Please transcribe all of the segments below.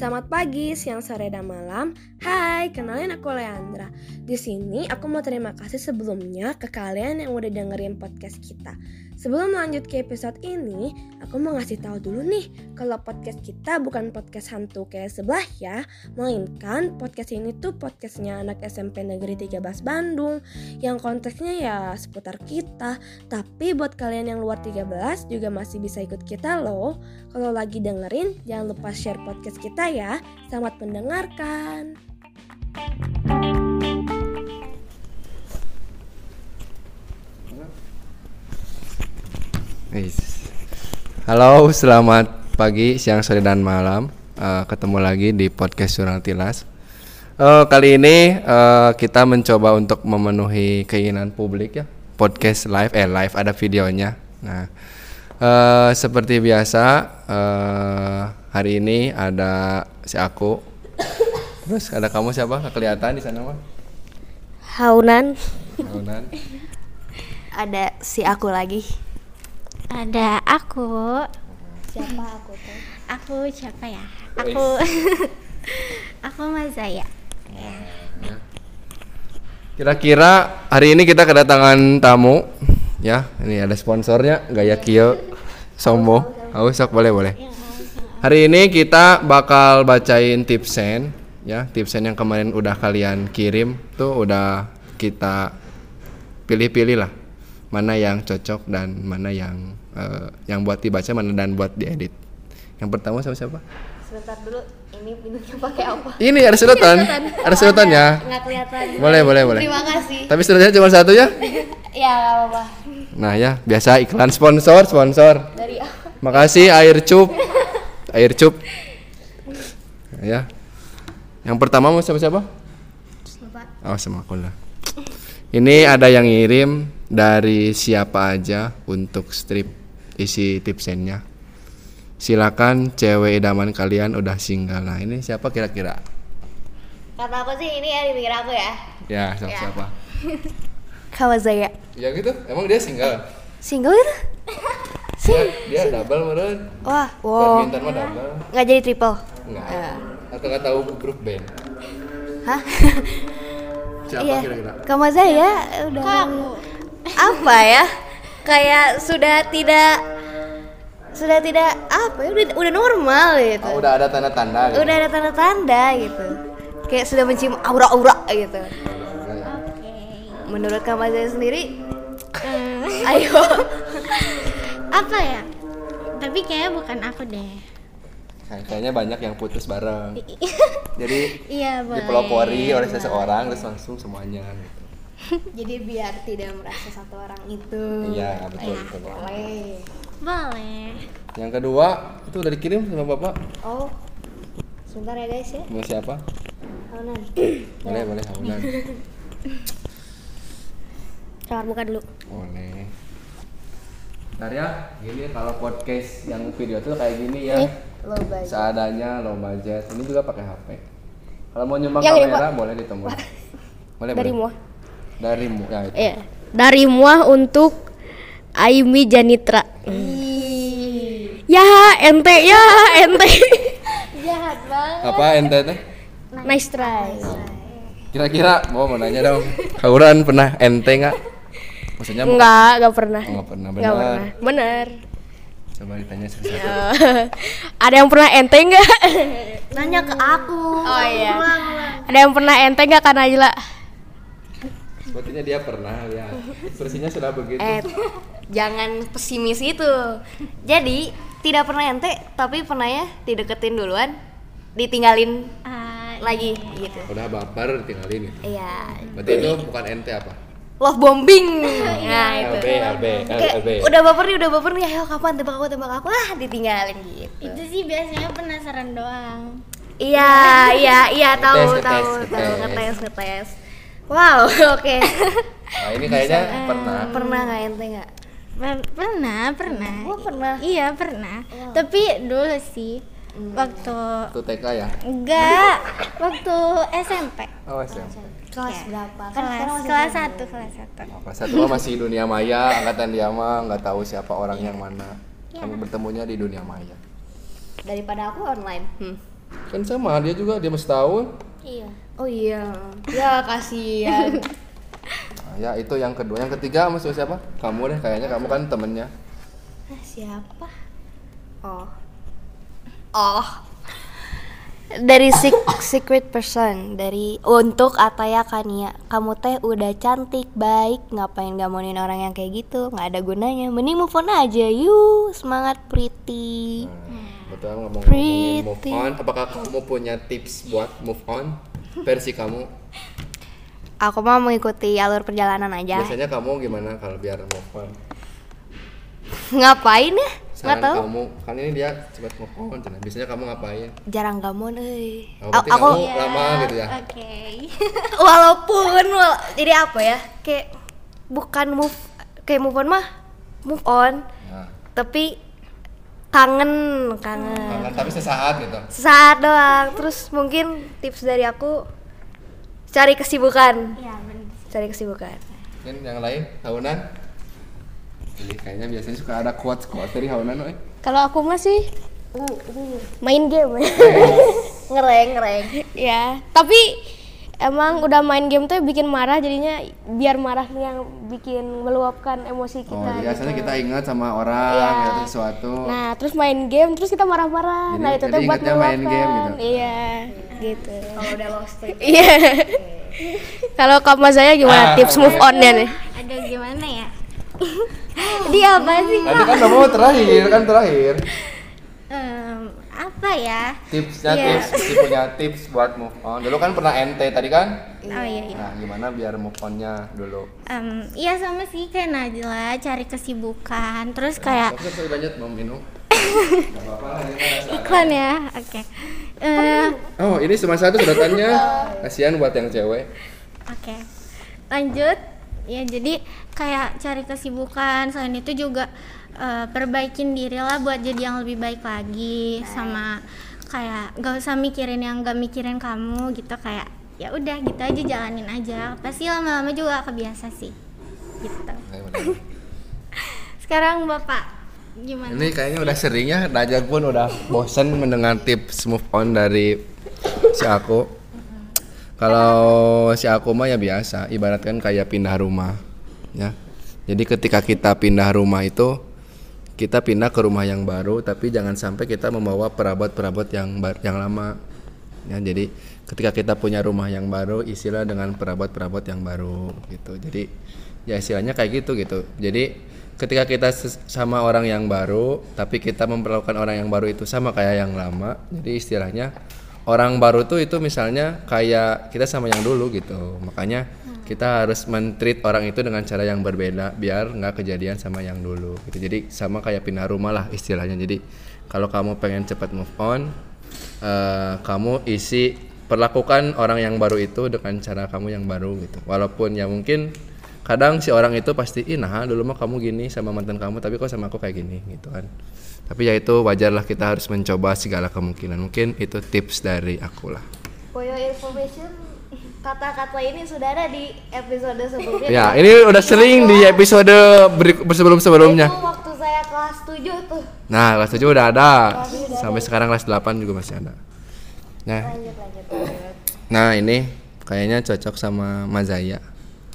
Selamat pagi, siang, sore, dan malam. Hai, kenalin aku Leandra. Di sini aku mau terima kasih sebelumnya ke kalian yang udah dengerin podcast kita. Sebelum lanjut ke episode ini, aku mau ngasih tahu dulu nih kalau podcast kita bukan podcast hantu kayak sebelah ya, melainkan podcast ini tuh podcastnya anak SMP Negeri 13 Bandung yang konteksnya ya seputar kita. Tapi buat kalian yang luar 13 juga masih bisa ikut kita loh. Kalau lagi dengerin, jangan lupa share podcast kita ya. Selamat mendengarkan. Halo, selamat pagi, siang, sore, dan malam. Uh, ketemu lagi di podcast Jurnal Tilas. Uh, kali ini uh, kita mencoba untuk memenuhi keinginan publik ya. Podcast live, eh live ada videonya. Nah, uh, seperti biasa uh, hari ini ada si aku. Terus ada kamu siapa? Nggak kelihatan di sana mah? Haunan. Haunan. Ada si aku lagi. Ada aku. Siapa aku tuh? Aku siapa ya? Aku Aku Mazaya. Ya. Kira-kira hari ini kita kedatangan tamu ya. Ini ada sponsornya Gaya Kio Sombo. Oh, sok boleh boleh. Hari ini kita bakal bacain tipsen ya. Tipsen yang kemarin udah kalian kirim tuh udah kita pilih-pilih lah mana yang cocok dan mana yang uh, yang buat dibaca mana dan buat diedit. Yang pertama sama siapa? Sebentar dulu, ini minumnya pakai apa? Ini ada sedotan. Ada sedotannya. Nggak kelihatan. Boleh, boleh, boleh. Terima kasih. Tapi sedotannya cuma satu ya? Ya, nggak apa-apa. Nah ya, biasa iklan sponsor, sponsor. Dari? Makasih air cup. Air cup. Ya. Yang pertama mau siapa siapa? Oh, sama aku lah. Ini ada yang ngirim dari siapa aja untuk strip isi tipsennya. Silakan cewek idaman kalian udah single. Nah, ini siapa kira-kira? Kata aku sih ini ya di pikir aku ya. Ya, siapa? siapa? Kawazaya. Ya gitu. Emang dia single? Single itu? Dia, dia double meren. Wah, wow. Badminton mah double. Nggak jadi triple. Enggak. Atau nggak tahu grup band? Hah? Siapa Iya. kira-kira? Kawazaya udah. Kamu. Apa ya? Kayak sudah tidak sudah tidak apa ya udah, udah normal gitu. Oh, udah ada tanda-tanda gitu. Udah ada tanda-tanda gitu. Kayak sudah mencium aura-aura gitu. Oke. Menurut Kamazaya sendiri, Eh, ayo. apa ya? Tapi kayaknya bukan aku deh. Kayak- Kayaknya banyak yang putus bareng. Jadi Iya, boleh. dipelopori oleh seseorang terus langsung semuanya gitu. Jadi biar tidak merasa satu orang itu. Iya, betul betul. Boleh. Boleh. Yang kedua itu udah dikirim sama Bapak. Oh, sebentar ya guys ya. Mau siapa? Haunan. Boleh, boleh, Haunan. Kamar muka dulu. Boleh. Ntar ya, gini kalau podcast yang video tuh kayak gini ya. Nih, lo baca. Seadanya low budget. Ini juga pakai HP. Kalau mau nyumbang Yang ini, kamera boleh ditemuin. Boleh, Dari boleh. muah. Dari mu ya itu. Iya. Dari muah untuk Aimi Janitra. Ya, ente ya, ente. Jahat banget. Apa ente teh? nice try. Kira-kira mau mau nanya dong. Hauran pernah ente nggak? Maksudnya bukan- Enggak, enggak pernah. Oh, nggak pernah Enggak benar. pernah. Bener. Coba ditanya satu-satu. Ada yang pernah ente enggak? Nanya ke aku. Oh iya. Ada yang pernah ente enggak kan Najla? Sepertinya dia pernah ya. Ekspresinya sudah begitu. Eh, jangan pesimis itu. Jadi, tidak pernah ente, tapi pernah ya dideketin duluan, ditinggalin Ah, lagi gitu. Udah baper tinggalin gitu. Iya. Berarti itu bukan ente apa? Love bombing. Nah, itu. LB, LB, Kayak, LB. udah baper nih, udah baper nih. Ayo kapan tembak aku, tembak aku. Ah, ditinggalin gitu. itu sih biasanya penasaran doang. Iya, iya, iya tahu, tahu, tahu, ngetes. ngetes. Wow, oke. Nah, ini kayaknya pernah. Pernah nggak ente nggak? Per- pernah, pernah. Oh, pernah. Iya, pernah. Tapi dulu sih waktu Itu TK ya? enggak, waktu SMP. Oh, SMP. Kelas Iya. berapa? Kan Kelas kelas. 1, kelas 1. Oh, Kelas satu mah masih dunia maya, angkatan dia mah nggak tahu siapa orang yang mana. Kami bertemunya di dunia maya. Daripada aku online. Hmm. Kan sama dia juga dia masih tahun. Iya. Oh iya. Ya kasihan. Nah, ya itu yang kedua. Yang ketiga maksud siapa? Kamu deh kayaknya kamu kan temennya. Ah, Siapa? Oh. Oh. Dari sec- secret person dari untuk Ataya Kania kamu teh udah cantik baik ngapain gamonin orang yang kayak gitu nggak ada gunanya mending move on aja yuk semangat pretty Betul ngomong Pretty. move on. Apakah kamu punya tips buat move on? Versi kamu. aku mau mengikuti alur perjalanan aja Biasanya kamu gimana kalau biar move on? ngapain ya nggak Saran tahu kamu kan ini dia cepat move on. Cina. Biasanya kamu ngapain? jarang gamon eh Oh, A- berarti aku kamu lama gitu ya? Oke. walaupun wala- jadi apa ya kayak bukan move kayak move on mah move on Nah, tapi kangen kangen kangen, tapi sesaat gitu. saat doang terus mungkin tips dari aku cari kesibukan Iya, benar. cari kesibukan Mungkin yang lain tahunan? Ini kayaknya biasanya suka ada quotes quotes dari tahunan, oi. kalau aku masih main game ngereng ngereng ya tapi emang udah main game tuh bikin marah jadinya biar marahnya yang bikin meluapkan emosi kita Oh, jadi gitu. asalnya kita ingat sama orang Iya. gitu sesuatu. Nah, terus main game, terus kita marah-marah. Jadi- nah, itu jadi tuh buat main meluapkan. game gitu? Iya, gitu. Kalau udah lost Iya. Kalau kamu saya gimana Ah, tips move on-nya nih? Ada gimana ya? Dia apa sih? Nanti kan kamu terakhir, kan terakhir. Em, apa ya? Tipsnya Iya. tips, si punya tips buat move on. Dulu kan pernah ente tadi kan? Oh iya iya. Nah, gimana biar move on-nya dulu? Em, iya sama sih kayak Najla cari kesibukan terus kayak Tapi saya lanjut mau minum. Iklan ya. Oke. Eh, Oh, ini cuma satu sedotannya. Kasihan buat yang cewek. Oke, lanjut. Ya jadi kayak cari kesibukan. Selain itu juga eh, perbaikin diri lah buat jadi yang lebih baik lagi. Sama kayak gak usah mikirin yang gak mikirin kamu gitu kayak ya udah gitu aja jalanin aja. Pasti lama-lama juga kebiasa sih. Gitu. Bener. Sekarang bapak gimana? Ini kayaknya udah sering ya, Najak pun udah bosen mendengar tips move on dari si aku. Kalau si aku mah ya biasa, ibaratkan kayak pindah rumah, ya. Jadi ketika kita pindah rumah itu, kita pindah ke rumah yang baru, tapi jangan sampai kita membawa perabot-perabot yang yang lama. Ya, jadi ketika kita punya rumah yang baru, isilah dengan perabot-perabot yang baru, gitu. Jadi ya istilahnya kayak gitu gitu. Jadi ketika kita sama orang yang baru, tapi kita memperlakukan orang yang baru itu sama kayak yang lama, jadi istilahnya orang baru tuh itu misalnya kayak kita sama yang dulu gitu. Makanya kita harus mentreat orang itu dengan cara yang berbeda biar nggak kejadian sama yang dulu gitu. Jadi sama kayak pindah rumah lah istilahnya. Jadi kalau kamu pengen cepat move on, eh, kamu isi perlakukan orang yang baru itu dengan cara kamu yang baru gitu. Walaupun ya mungkin kadang si orang itu pasti ih nah dulu mah kamu gini sama mantan kamu tapi kok sama aku kayak gini gitu kan tapi ya itu wajarlah kita harus mencoba segala kemungkinan mungkin itu tips dari aku lah For your information, kata-kata ini sudah ada di episode sebelumnya. ya ini udah sering di episode sebelum sebelumnya Itu waktu saya kelas 7 tuh. nah kelas 7 udah ada sampai sekarang kelas 8 juga masih ada nah Lanjut, lanjut, lanjut. nah ini kayaknya cocok sama Mazaya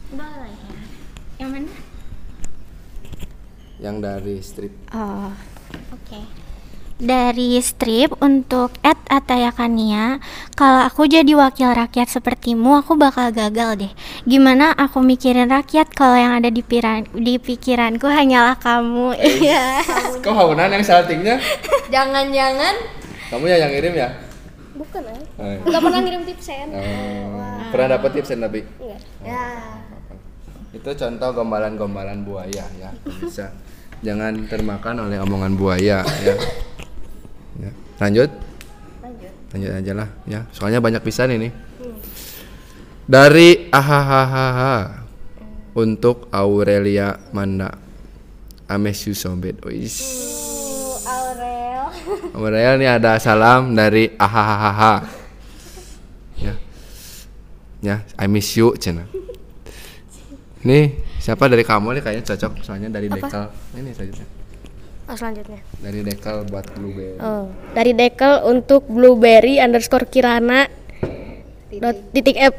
Boleh ya. Yang mana? yang dari strip Oh, oke. Dari strip untuk Ed Atayakania, kalau aku jadi wakil rakyat sepertimu, aku bakal gagal deh. Gimana aku mikirin rakyat kalau yang ada di, piran, di pikiranku hanyalah kamu. Iya. kok haunan yang saltingnya Jangan-jangan kamu ya yang ngirim ya bukan eh. Eh. Enggak pernah ngirim tipsen. Oh, pernah dapat tipsen tapi Iya. Ya. itu contoh gombalan-gombalan buaya ya bisa jangan termakan oleh omongan buaya ya, Ya. lanjut Lanjut. lanjut aja lah ya soalnya banyak pisan ini dari ahahaha untuk Aurelia Manda Amesu Sombet Ois. Uh, Aurel. Aurelia ini ada salam dari ahahaha ya ya I miss you cina nih siapa dari kamu nih kayaknya cocok soalnya dari dekal ini saja Oh, selanjutnya. Dari Dekel buat Blueberry. Oh, dari Dekel untuk blueberry underscore Kirana dot titik F.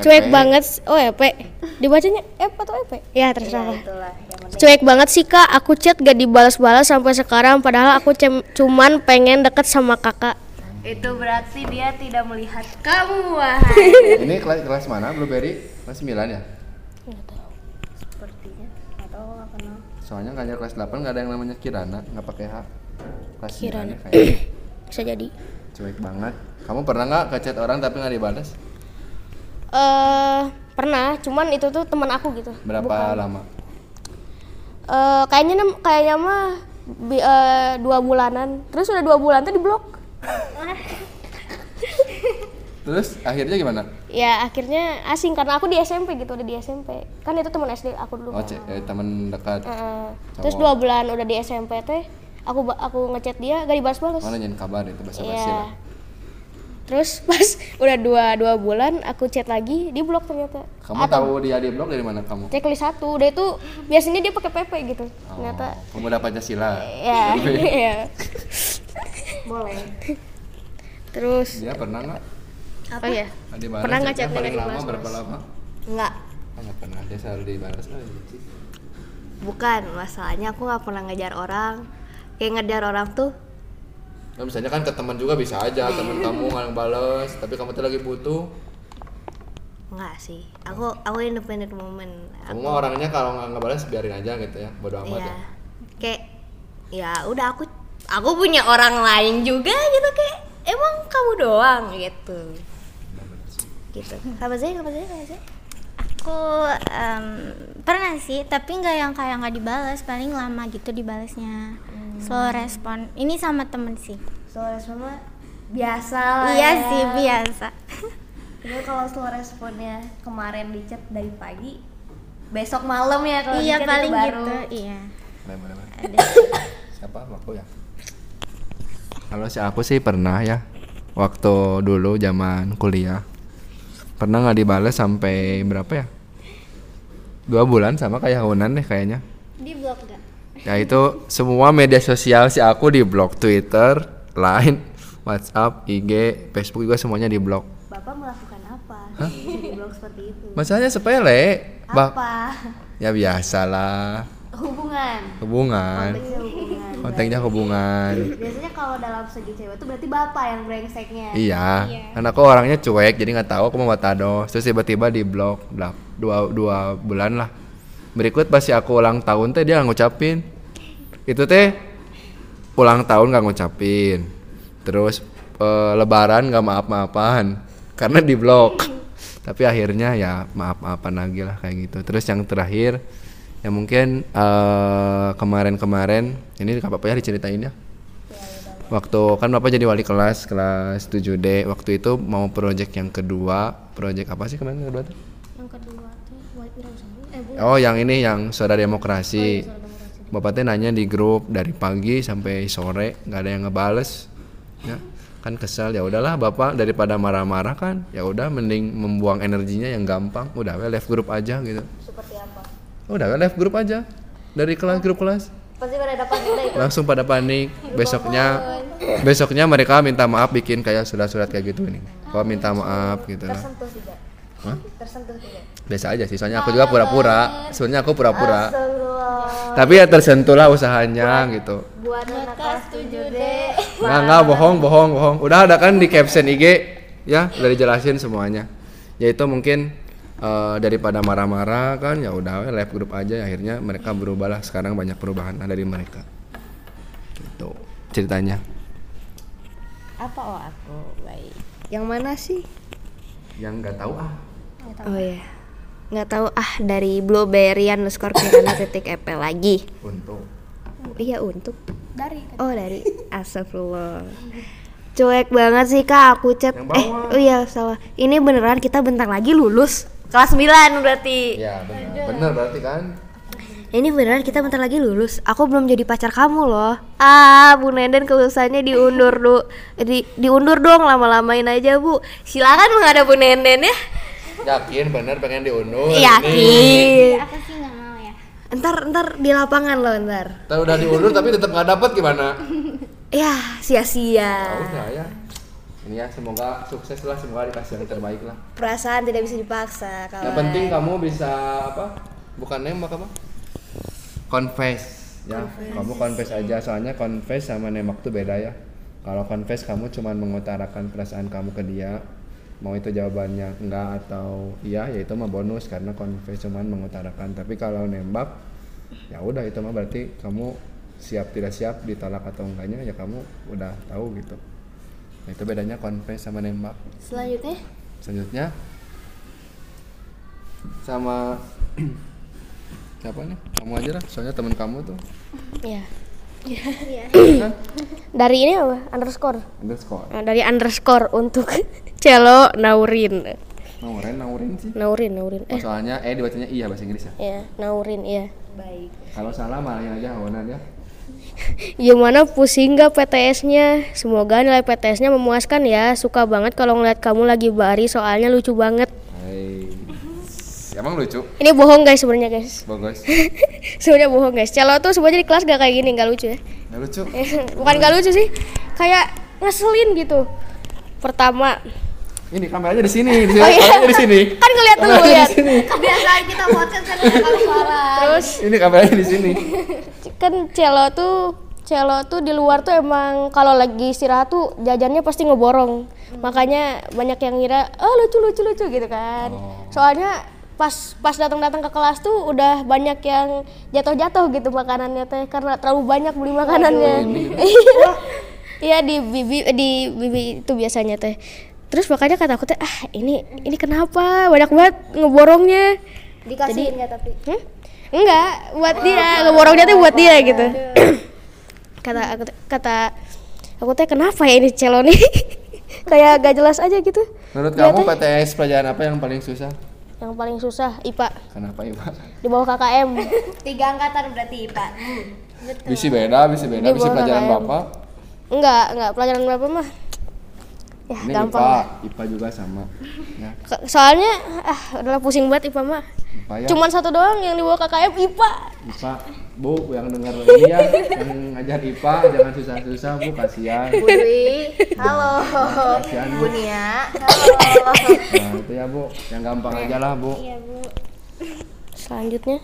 Cuek banget, oh EP. Dibacanya F atau EP? Ya terserah. Cuek banget sih kak, aku chat gak dibalas-balas sampai sekarang. Padahal aku cem- cuman pengen deket sama kakak. Itu berarti dia tidak melihat kamu, wahai. Ini kelas kelas mana Blueberry? Kelas 9 ya? Kenal. Soalnya ngajar kelas 8 nggak ada yang namanya Kirana, nggak pakai H. Kelas 9 Kirana. ya kayaknya. Bisa jadi. Cuek banget. Kamu pernah nggak ngechat orang tapi nggak dibalas? Eh pernah, cuman itu tuh teman aku gitu. Berapa lama? Eh kayaknya nem- kayaknya mah bi- eh, dua bulanan. Terus udah dua bulan tuh diblok. Terus akhirnya gimana? Ya akhirnya asing karena aku di SMP gitu udah di SMP. Kan itu teman SD aku dulu. Oh, kan. eh, teman dekat. Heeh. Terus Cowok. dua bulan udah di SMP teh, aku aku ngechat dia gak dibalas-balas. Mana nyanyi kabar itu bahasa basi Iya. lah. Terus pas udah dua dua bulan aku chat lagi, di blok ternyata. Kamu tahu dia di blog dari mana kamu? Checklist satu, udah itu biasanya dia pakai PP gitu. Oh, Ternyata pemuda Pancasila. ya, ya. Boleh. Terus Dia pernah nggak? Oh ya, Nggak dibalas, Pernah nggak chatnya paling nggak lama dibalas, berapa lama? Enggak. Ah, nggak pernah dia selalu dibalas lah. Bukan, masalahnya aku nggak pernah ngejar orang. Kayak ngejar orang tuh Nah, misalnya kan ke teman juga bisa aja, teman kamu nggak bales, tapi kamu tuh lagi butuh. enggak sih. Aku aku independent woman. Kamu mah orangnya kalau nggak ngebales biarin aja gitu ya, bodo amat Iya. ya. Kayak ya udah aku aku punya orang lain juga gitu kayak emang kamu doang gitu. Gitu. Kamu sih, kamu sih, kamu sih. Aku em, pernah sih, tapi nggak yang kayak nggak dibalas, paling lama gitu dibalasnya. Slow respon. Ini sama temen sih. Slow respon mah biasa lah iya ya. sih biasa. Tapi kalau slow responnya kemarin di chat dari pagi, besok malam ya kalau iya di chat paling itu baru. gitu. Iya. Bener-bener. Ada. Siapa aku ya? Kalau si aku sih pernah ya. Waktu dulu zaman kuliah. Pernah nggak dibales sampai berapa ya? Dua bulan sama kayak Hunan deh kayaknya. Di blok gak? Ya itu semua media sosial si aku di blok Twitter, Line, WhatsApp, IG, Facebook juga semuanya di blok. Bapak melakukan apa di blog seperti itu? Masalahnya sepele. Apa? ya biasalah. Hubungan. Hubungan. Konteksnya hubungan. Biasanya kalau dalam segi cewek itu berarti bapak yang brengseknya. Iya, karena aku orangnya cuek, jadi nggak tahu aku mau tados. Terus tiba-tiba di blok dua, dua bulan lah. Berikut pasti aku ulang tahun teh dia nggak ngucapin. Itu teh ulang tahun nggak ngucapin. Terus eh, lebaran nggak maaf-maafan karena di blok. Tapi akhirnya ya maaf-maafan lagi lah kayak gitu. Terus yang terakhir ya mungkin eh, kemarin-kemarin ini nggak apa-apa ya diceritain ya? Waktu kan bapak jadi wali kelas kelas 7D waktu itu mau project yang kedua project apa sih kemarin yang kedua tuh? Yang kedua tuh. Eh, bu, oh yang ini yang suara demokrasi. Bapak teh nanya di grup dari pagi sampai sore nggak ada yang ngebales. Ya kan kesal. Ya udahlah bapak daripada marah-marah kan ya udah mending membuang energinya yang gampang. Udah we left grup aja gitu. Seperti apa? Udah left grup aja. Dari kelas grup kelas. Pasti pada dapat langsung pada panik. Besoknya besoknya mereka minta maaf bikin kayak surat-surat kayak gitu ini. Kok minta maaf gitu. Lah Tersentuh tidak? Hah? Tersentuh tidak? biasa aja sih soalnya aku juga pura-pura. Sebenarnya aku pura-pura. Tapi ya tersentuh lah usahanya gitu. Buat anak kelas 7 deh. nggak nggak bohong bohong bohong. Udah ada kan di caption IG ya udah dijelasin semuanya. Yaitu mungkin eh, daripada marah-marah kan ya udah we, live grup aja akhirnya mereka berubah lah sekarang banyak perubahan dari mereka gitu ceritanya Apa oh aku? Baik. Yang mana sih? yang nggak tahu ah Oh ya. Nggak tahu ah dari blueberry underscore kirana titik ep lagi. untuk Iya untuk. Dari Oh dari Astagfirullah. Cuek banget sih kak aku chat. Eh oh iya salah. Ini beneran kita bentar lagi lulus. Kelas 9 berarti. ya benar benar berarti kan Ini beneran kita bentar lagi lulus. Aku belum jadi pacar kamu loh. Ah, Bu Nenden kelulusannya diundur du, di, diundur dong lama-lamain aja Bu. Silakan menghadap Bu Nenden ya. yakin bener pengen diundur Yakin. aku sih nggak mau ya. ntar ntar di lapangan loh ntar Ntar udah diundur tapi tetap nggak dapet gimana? ya sia-sia Ya udah ya. Ini ya semoga sukses lah, semoga dikasih yang terbaik lah. perasaan tidak bisa dipaksa kawan Yang penting kamu bisa apa? Bukan nembak apa? Confess. Ya, kamu confess aja soalnya confess sama nembak tuh beda ya. Kalau confess kamu cuman mengutarakan perasaan kamu ke dia, mau itu jawabannya enggak atau iya ya itu mah bonus karena confess cuman mengutarakan. Tapi kalau nembak ya udah itu mah berarti kamu siap tidak siap ditolak atau enggaknya ya kamu udah tahu gitu. Nah, itu bedanya confess sama nembak selanjutnya selanjutnya sama siapa nih kamu aja lah soalnya teman kamu tuh Iya. kan Dari ini apa? Underscore. underscore Nah, dari underscore untuk Celo Naurin. naurin naurin sih Naurin, Naurin. Oh, Eh, soalnya eh dibacanya iya bahasa Inggris ya ya, Naurin, iya. baik kalau salah malahin aja awanan ya Gimana pusing gak PTS-nya? Semoga nilai PTS-nya memuaskan ya. Suka banget kalau ngeliat kamu lagi bari, soalnya lucu banget. Hai emang lucu Ini bohong guys sebenarnya guys. bagus sebenarnya bohong guys. Celo tuh sebenarnya di kelas gak kayak gini, gak lucu ya. nggak lucu Bukan gak lucu sih, kayak ngeselin gitu. Pertama, ini kameranya di sini di sini Oh, iya. kameranya di sini kan ngeliat dulu Kameranya lihat. kebiasaan kita podcast kan rekam suara Terus ini kameranya di sini kan Celo tuh Celo tuh di luar tuh emang kalau lagi istirahat tuh jajannya pasti ngeborong. Makanya banyak yang ngira, "Oh, lucu lucu lucu" gitu kan. Soalnya pas pas datang-datang ke kelas tuh udah banyak yang jatuh-jatuh gitu makanannya teh karena terlalu banyak beli makanannya. Iya. Iya di bibi di bibi itu biasanya teh. Terus makanya kata aku teh, "Ah, ini ini kenapa? Banyak banget ngeborongnya." dikasihin ya tapi Hmm? Enggak, buat dia, ngeborongnya tuh buat dia gitu. kata aku kata aku teh kenapa ya ini celo nih? Kayak gak jelas aja gitu. menurut Dia kamu teh PTS pelajaran apa yang paling susah yang paling susah IPA kenapa ibu di bawah KKM. tiga angkatan berarti pak bisa beda bisa beda bisa pelajaran KKM. bapak Enggak, enggak pelajaran berapa mah? Ya, ini gampang. IPA lah. IPA juga sama ya. Soalnya ah udahlah pusing banget IPA mah. IPA ya. Cuman satu doang yang di bawah KKM IPA. IPA bu yang dengar ini ya yang ngajar IPA jangan susah-susah bu kasihan. Bu Dwi halo. Kasihan Bu. Bu Nia halo. Nah itu ya bu yang gampang aja lah bu. Selanjutnya.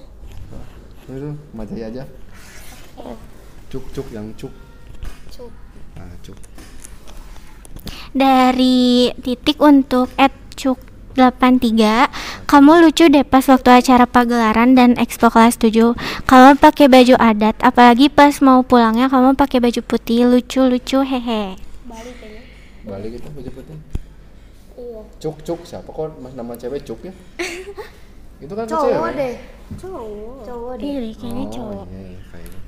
Itu macai aja. Cuk cuk yang cuk. Cuk. nah cuk dari titik untuk @cuk83 kamu lucu deh pas waktu acara pagelaran dan expo kelas 7 kamu pakai baju adat apalagi pas mau pulangnya kamu pakai baju putih. Lucu-lucu hehe. Balik itu baju putih. Cuk cuk siapa kok mas nama cewek cuk ya? Itu kan cowok cewek deh. Cowok. Cowok deh. Iya deh, kayaknya oh, cowok. iya, iya, kayaknya.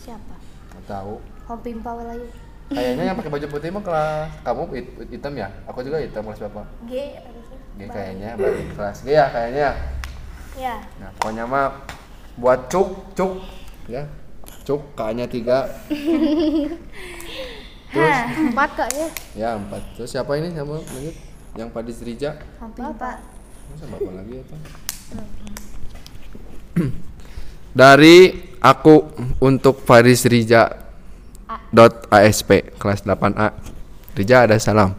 Siapa? Nggak tahu. Om Pimpa lagi kayaknya yang pakai baju putih mah kelas kamu hit- hitam ya? Aku juga hitam kelas berapa G harusnya. G kayaknya balik kelas G ya kayaknya. Ya. Nah pokoknya mah buat cuk cuk ya. Cuk kayaknya tiga. Terus? Empat kayaknya. ya empat. Terus siapa ini? Sama lanjut. Yang Padis Rija Pimpa masa bapak lagi apa? Dari aku untuk Faris Rija ASP kelas 8A Rija ada salam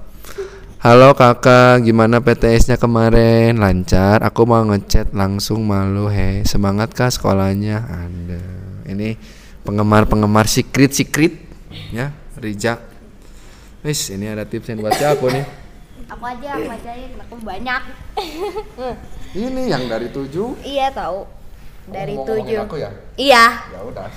Halo kakak, gimana PTS-nya kemarin? Lancar? Aku mau ngechat langsung malu he. Semangat kah sekolahnya? Anda. Ini penggemar-penggemar secret-secret ya, Rija. Wis, ini ada tips yang buat siapa nih? aku aja aku ajain aku banyak Ini yang dari tujuh. iya tahu dari tujuh aku ya? iya. Ya udah,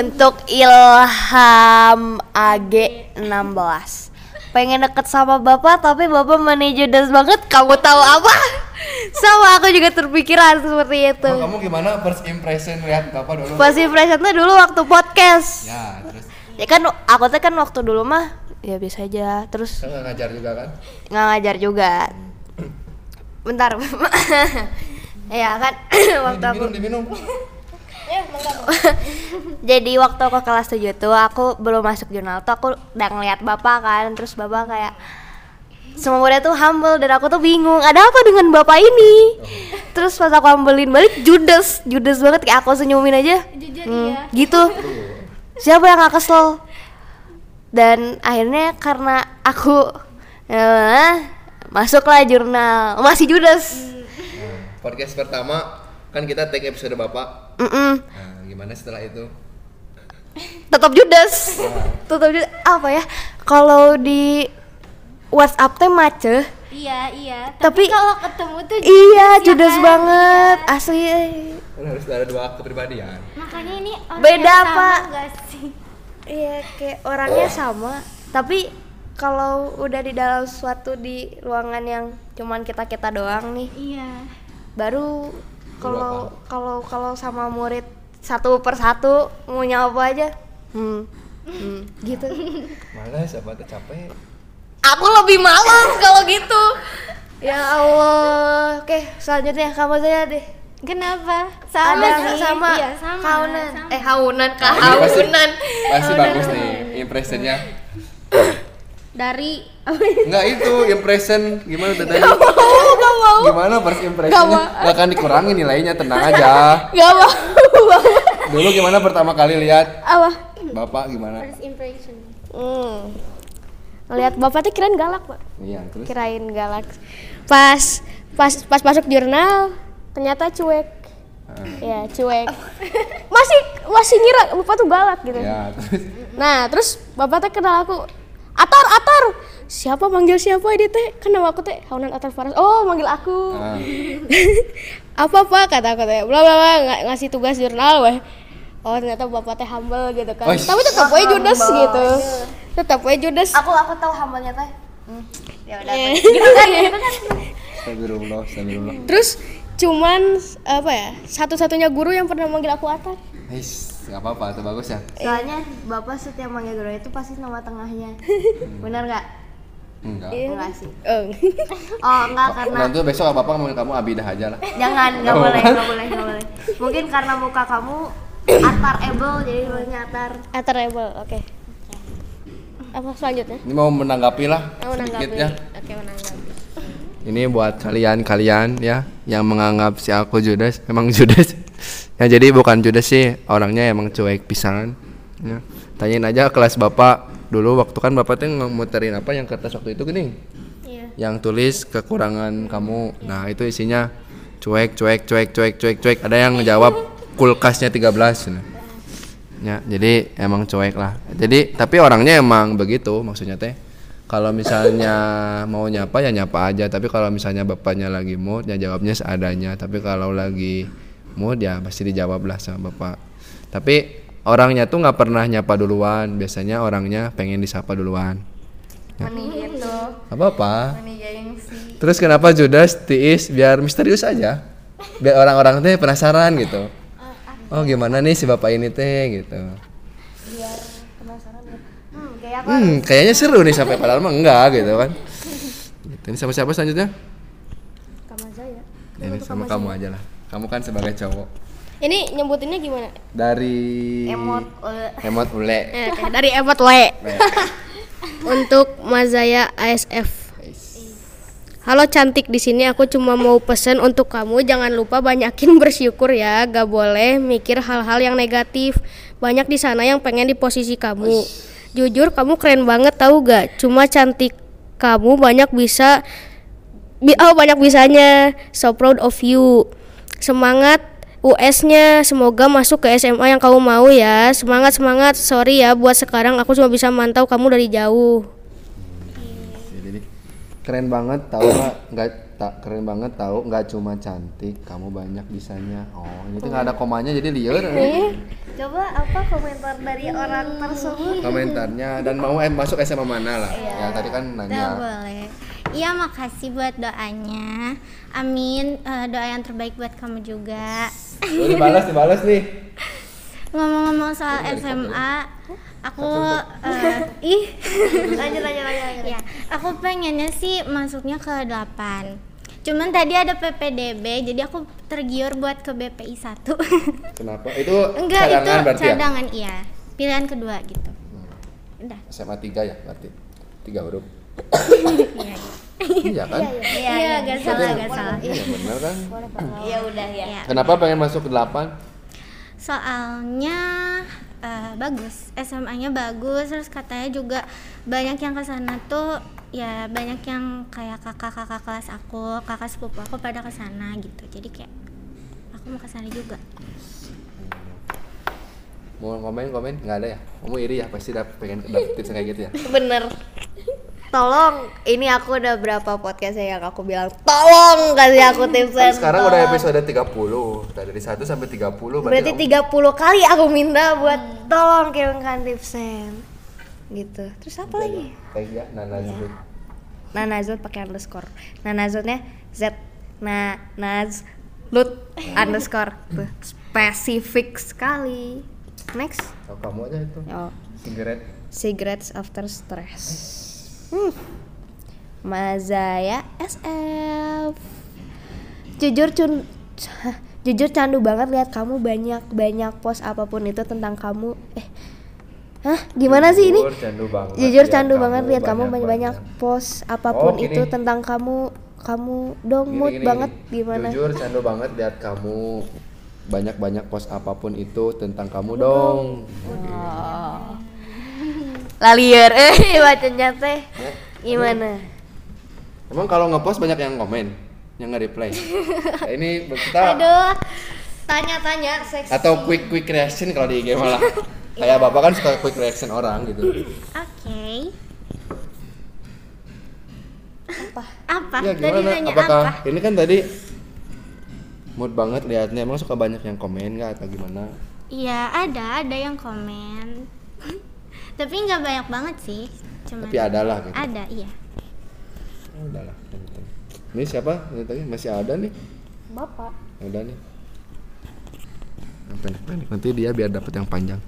untuk Ilham AG 16 pengen deket sama bapak tapi bapak money judes banget. Kamu tahu apa? Sama aku juga terpikiran seperti itu. Oh, kamu gimana first impression lihat bapak dulu? pas impression tuh dulu waktu podcast. Ya, terus? Ya kan aku tuh kan waktu dulu mah ya biasa aja. Terus kan nggak ngajar juga kan? nggak ngajar juga. Bentar ya kan? Waktu aku diminum, diminum. jadi waktu aku kelas 7 tuh aku belum masuk jurnal tuh aku udah ngeliat bapak kan terus bapak kayak semua murid tuh humble dan aku tuh bingung ada apa dengan bapak ini? Terus pas aku ambilin balik judes judes banget kayak aku senyumin aja. Jujur Hmm, iya. gitu. Siapa yang gak kesel? Dan akhirnya karena aku eh, masuklah jurnal masih judes Podcast pertama kan kita take episode Bapak. Mm-mm. Nah, gimana setelah itu? tetap judes tetap judes apa ya kalau di WhatsApp teh macet Iya, iya. Tapi- Tapi, kalau ketemu tuh iya judes ya judes kan? banget asli eh. Kan harus ada dua kepribadian. Makanya ini orang Beda, yang sama Pak. sih? iya kayak orangnya sama tapi kalau udah di dalam suatu di ruangan yang cuman kita kita doang nih Iya. Baru kalau kalau kalau sama murid satu persatu mau nyapa aja hmm, hmm, gitu Malas apa tuh capek? aku lebih malas kalau gitu ya Allah oke selanjutnya kamu saja deh Kenapa? Sama ada sih. sama Iya, sama. kaunan sama. eh haunan Nah, ini pasti, kahaunan pasti bagus nih impressionnya. Dari Enggak itu impression gimana tadi? Gak mau, Gimana first impressionnya? Gak akan dikurangi nilainya, tenang aja. gak mau Dulu gimana pertama kali lihat? Apa? Bapak gimana? first impression. hmm. lihat bapak tuh kirain galak pak. Iya, terus? Kirain galak. Pas pas pas masuk jurnal ternyata cuek. Ya cuek. Masih masih ngira bapak tuh galak gitu. Ya terus? Nah terus bapak teh kenal aku atar atar. Siapa manggil siapa ini teh? Kan nama aku teh. Haunan Atar Faras oh manggil aku. Ah, apa apa kata aku teh. Bla bla bla. Ng- ngasih tugas jurnal weh. Oh ternyata bapak teh humble gitu kan. Wih. tapi tetap aja judes gitu. Tetap aja judes. Aku aku tahu hambalnya teh. Ya udah Iya. gitu kan gitu kan Astagfirullah, astagfirullah. Terus cuman apa ya satu-satunya guru yang pernah manggil aku Atar. His, nggak apa-apa, itu bagus ya. soalnya bapak setiap manggil guru itu pasti nama tengahnya benar nggak Enggak. enggak sih Oh. oh enggak karena Nanti besok bapak manggil kamu Abidah aja lah. jangan nggak Oh. boleh nggak boleh nggak boleh mungkin karena muka kamu atar able jadi namanya atar Atar Rebel, oke. Apa selanjutnya? Ini mau menanggapi lah Oh, sedikit menanggapi. ya. Oke, menanggapi. Ini buat kalian-kalian ya yang menganggap si aku Judas, emang Judas. Ya jadi bukan Judas sih, orangnya emang cuek pisan. Ya. Tanyain aja kelas bapak dulu waktu kan bapak tuh ngemuterin apa yang kertas waktu itu gini. Iya. Yang tulis kekurangan kamu. Nah, itu isinya cuek cuek cuek cuek cuek cuek. Ada yang ngejawab kulkasnya 13 nah. Ya, jadi emang cuek lah. Jadi tapi orangnya emang begitu maksudnya teh. Kalau misalnya mau nyapa ya nyapa aja, tapi kalau misalnya bapaknya lagi mood ya jawabnya seadanya. Tapi kalau lagi mood ya pasti dijawab lah sama bapak. Tapi orangnya tuh nggak pernah nyapa duluan, biasanya orangnya pengen disapa duluan. mending gitu Apa apa? gengsi Terus kenapa Judas tiis biar misterius aja? Biar orang-orang teh penasaran gitu. Oh gimana nih si bapak ini teh gitu. hmm kayak aku Hmm, kayaknya seru nih sampai padahal mah enggak gitu kan. Gitu. Ini sama siapa selanjutnya? Kamu aja ya. Ini sama kamu aja lah. Kamu kan sebagai cowok. Ini nyebutinnya gimana? Dari emot eh, Emot ule. Eh, oke, dari Emot Le. Untuk Mazaya ASF. Halo cantik. Di sini aku cuma mau pesen untuk kamu. Jangan lupa banyakin bersyukur ya. Gak boleh mikir hal-hal yang negatif. Banyak di sana yang pengen di posisi kamu. Jujur kamu keren banget tahu gak? Cuma cantik kamu banyak bisa bi- oh banyak bisanya. So proud of you semangat US-nya semoga masuk ke SMA yang kamu mau ya semangat semangat sorry ya buat sekarang aku cuma bisa mantau kamu dari jauh Jadi keren banget tahu nggak? Nggak tak keren banget tahu nggak cuma cantik, kamu banyak bisanya. Oh, ini tuh nggak ada komanya jadi liar. coba apa komentar dari orang tersebut Komentarnya dan mau eh, masuk SMA mana lah. Ya tadi kan Nggak nanya. boleh. Iya makasih buat doanya. Amin. Eh, doa yang terbaik buat kamu juga. Oh, dibalas dibalas nih. Ngomong-ngomong soal SMA, aku eh, ih lanjut lanjut lanjut, ya, aku pengennya sih masuknya ke 8. Cuman tadi ada PPDB, jadi aku tergiur buat ke BPI 1. Kenapa? Itu Enggak, itu cadangan berarti ya? cadangan iya. Pilihan kedua gitu. Udah. SMA 3 ya berarti. Tiga huruf. Iya. Iya kan Iya, gak salah, gak salah. iya benar kan Ya udah ya. Iya. kenapa pengen masuk ke 8 Soalnya eh, bagus, SMA-nya bagus, terus katanya juga banyak yang ke sana tuh ya banyak yang kayak kakak-kakak kelas aku, kakak sepupu aku pada ke sana gitu. Jadi kayak aku mau ke sana juga. mau komen komen nggak ada ya kamu iri ya pasti dap pengen dapet tips kayak gitu ya Bener. Tolong, ini aku udah berapa podcast yang aku bilang tolong kasih aku tips Kan and sekarang tolong." udah episode 30 Nah, dari 1 sampai 30 Berarti kamu- 30 kali aku minta buat tolong kirimkan tipsen. Gitu. Terus apa lagi? Ya Nana Zul. Nanazut pakai underscore. Nanazutnya Z na naz lut underscore. Tuh, spesifik sekali. Next. Oh, kamu aja itu Oh, Cigarette cigarettes after stress. Hmm. Mazaya SF. Jujur cun jujur candu banget lihat kamu banyak banyak post apa pun itu tentang kamu. Eh. Hah, gimana sih ini? Jujur candu banget Jujur lihat candu kamu banget lihat kamu banyak-banyak. banyak-banyak post apa pun Oh, gini. itu tentang kamu. Kamu dong Gini, mood gini, banget gini. gimana? Jujur candu banget lihat kamu banyak-banyak post apa pun itu tentang kamu dong. Lalier eh bacanya teh. Gimana? Emang kalau ngepost banyak yang komen, yang nge-reply. Nah, ini kita Aduh. Tanya-tanya seks. atau quick quick reaction kalau di IG malah. Kayak Bapak kan suka quick reaction orang gitu. Oke. Apa? Apa? Ya Tadi nanya Apakah apa? ini kan tadi mood banget liatnya emang suka banyak yang komen nggak atau gimana? Iya, ada, ada yang komen. Tapi nggak banyak banget sih. Cuma Tapi ada lah gitu. Ada, iya. Ya udahlah. Ini siapa? Ini tadi masih ada nih. Bapak. Udah nih. Yang pendek-pendek nanti dia biar dapat yang panjang.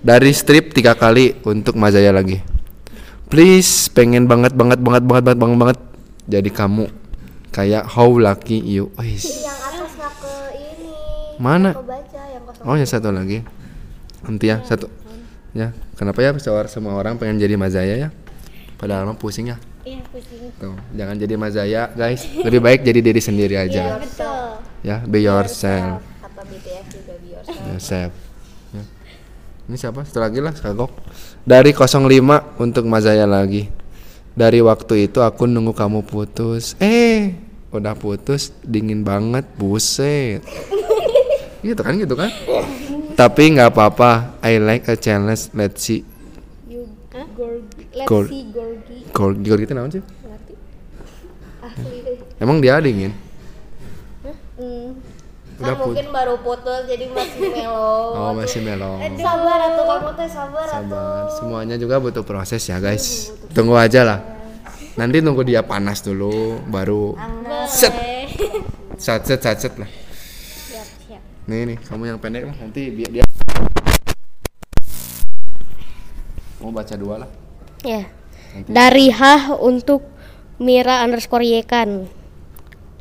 Dari strip tiga kali untuk Mazaya lagi. Please, pengen banget banget banget banget banget banget banget jadi kamu kayak how lucky you. Yang atas ke ini. Mana? Baca yang kosong. Oh, yang satu lagi. Nanti ya, satu. Ya, kenapa ya semua orang pengen jadi Mazaya ya? Padahal mah pusing ya. Iya, pusing. Tuh, jangan jadi Mazaya, guys. Lebih baik jadi diri sendiri aja. Betul. Ya, be yourself. Kata BTS juga biar. Yosef. Ya. Ini siapa? Satu lagi lah, kagok. Dari 05 untuk Mazaya lagi. Dari waktu itu aku nunggu kamu putus. Eh, udah putus, dingin banget, buset. gitu kan, gitu kan? Tapi nggak apa-apa. I like a challenge. Let's see. Let's Gor- see Gorgi. Gor Gor gitu namanya sih? Emang dia dingin? Kan Udah put- mungkin baru putus jadi masih melo. Oh, masih mellow. Sabar atuh kamu teh sabar atuh. Sabar. Semuanya juga butuh proses ya, guys. Tunggu aja lah. Nanti nunggu dia panas dulu, baru set. Set set set set lah. Nih nih, kamu yang pendek lah. Nanti biar dia mau baca dua lah. Ya. Dari Hah untuk Mira underscore Yekan.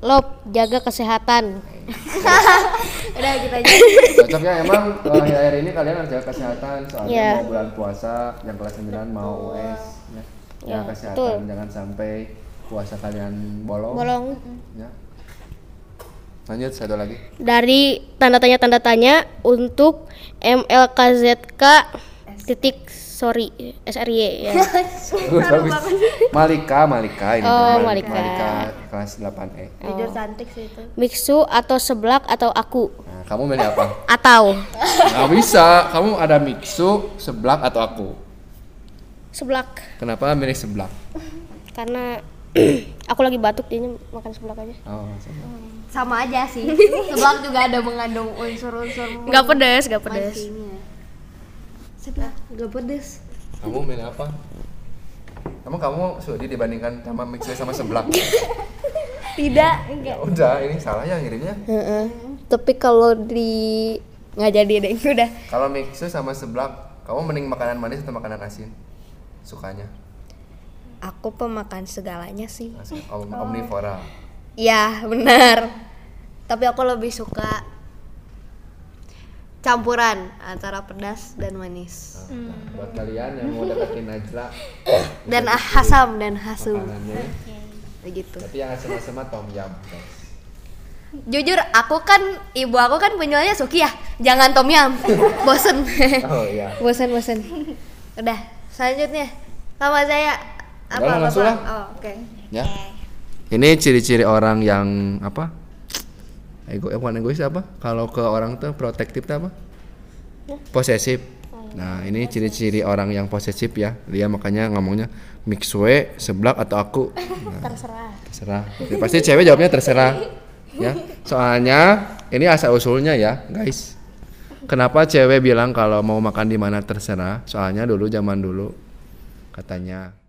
Lop, jaga kesehatan. Udah kita aja. Cocok ya emang eh, akhir-akhir ini kalian harus jaga kesehatan soalnya Iya. mau bulan puasa, yang kelas 9 mau US ya. Jaga Iya, kesehatan, betul. jangan sampai puasa kalian bolong. Bolong. Ya. Lanjut satu lagi. Dari tanda tanya tanda tanya untuk MLKZK titik sorry SRY ya. Bagus, bagus. Malika, Malika ini Oh. Malika. Malika kelas 8E. Jujur cantik sih itu. Mixu atau seblak atau aku Nah, kamu milih apa? atau Nggak bisa. Kamu ada mixu, seblak atau aku. seblak Kenapa milih seblak? karena aku lagi batuk jadinya makan seblak aja. Oh. Sama aja sih. Seblak juga ada mengandung unsur-unsur Gak pedes, gak pedes. Seblak gak pedes. Kamu milih apa? Emang kamu sudi dibandingkan sama mixu sama seblak? Tidak. ya udah, ini salah ya ngirimnya. Heeh. Tapi kalau di nggak jadi deh udah. Kalau mixu sama seblak, kamu mending makanan manis atau makanan asin? Sukanya? Aku pemakan segalanya sih. Om Omnivora. Ya benar. Tapi aku lebih suka campuran antara pedas dan manis Nah, buat kalian yang mau deketin Najla dan ah, asam dan hasum. makanannya begitu Tapi yang asam-asam tom yum. guys. jujur aku kan ibu aku kan penyualnya Suki ya jangan tom yum bosen Oh iya. bosen bosen udah selanjutnya sama saya apa apa langsung lah. oh, oke Ya. Ini ciri-ciri orang yang apa? Ego, eh, bukan egois apa? Kalau ke orang tuh protektif tuh apa? Posesif. Nah, ini ciri-ciri orang yang posesif ya. Dia makanya ngomongnya mixwe, seblak atau aku. Nah, terserah. Terserah. Jadi pasti cewek jawabnya terserah. Ya. Soalnya ini asal usulnya ya, guys. Kenapa cewek bilang kalau mau makan di mana terserah? Soalnya dulu zaman dulu katanya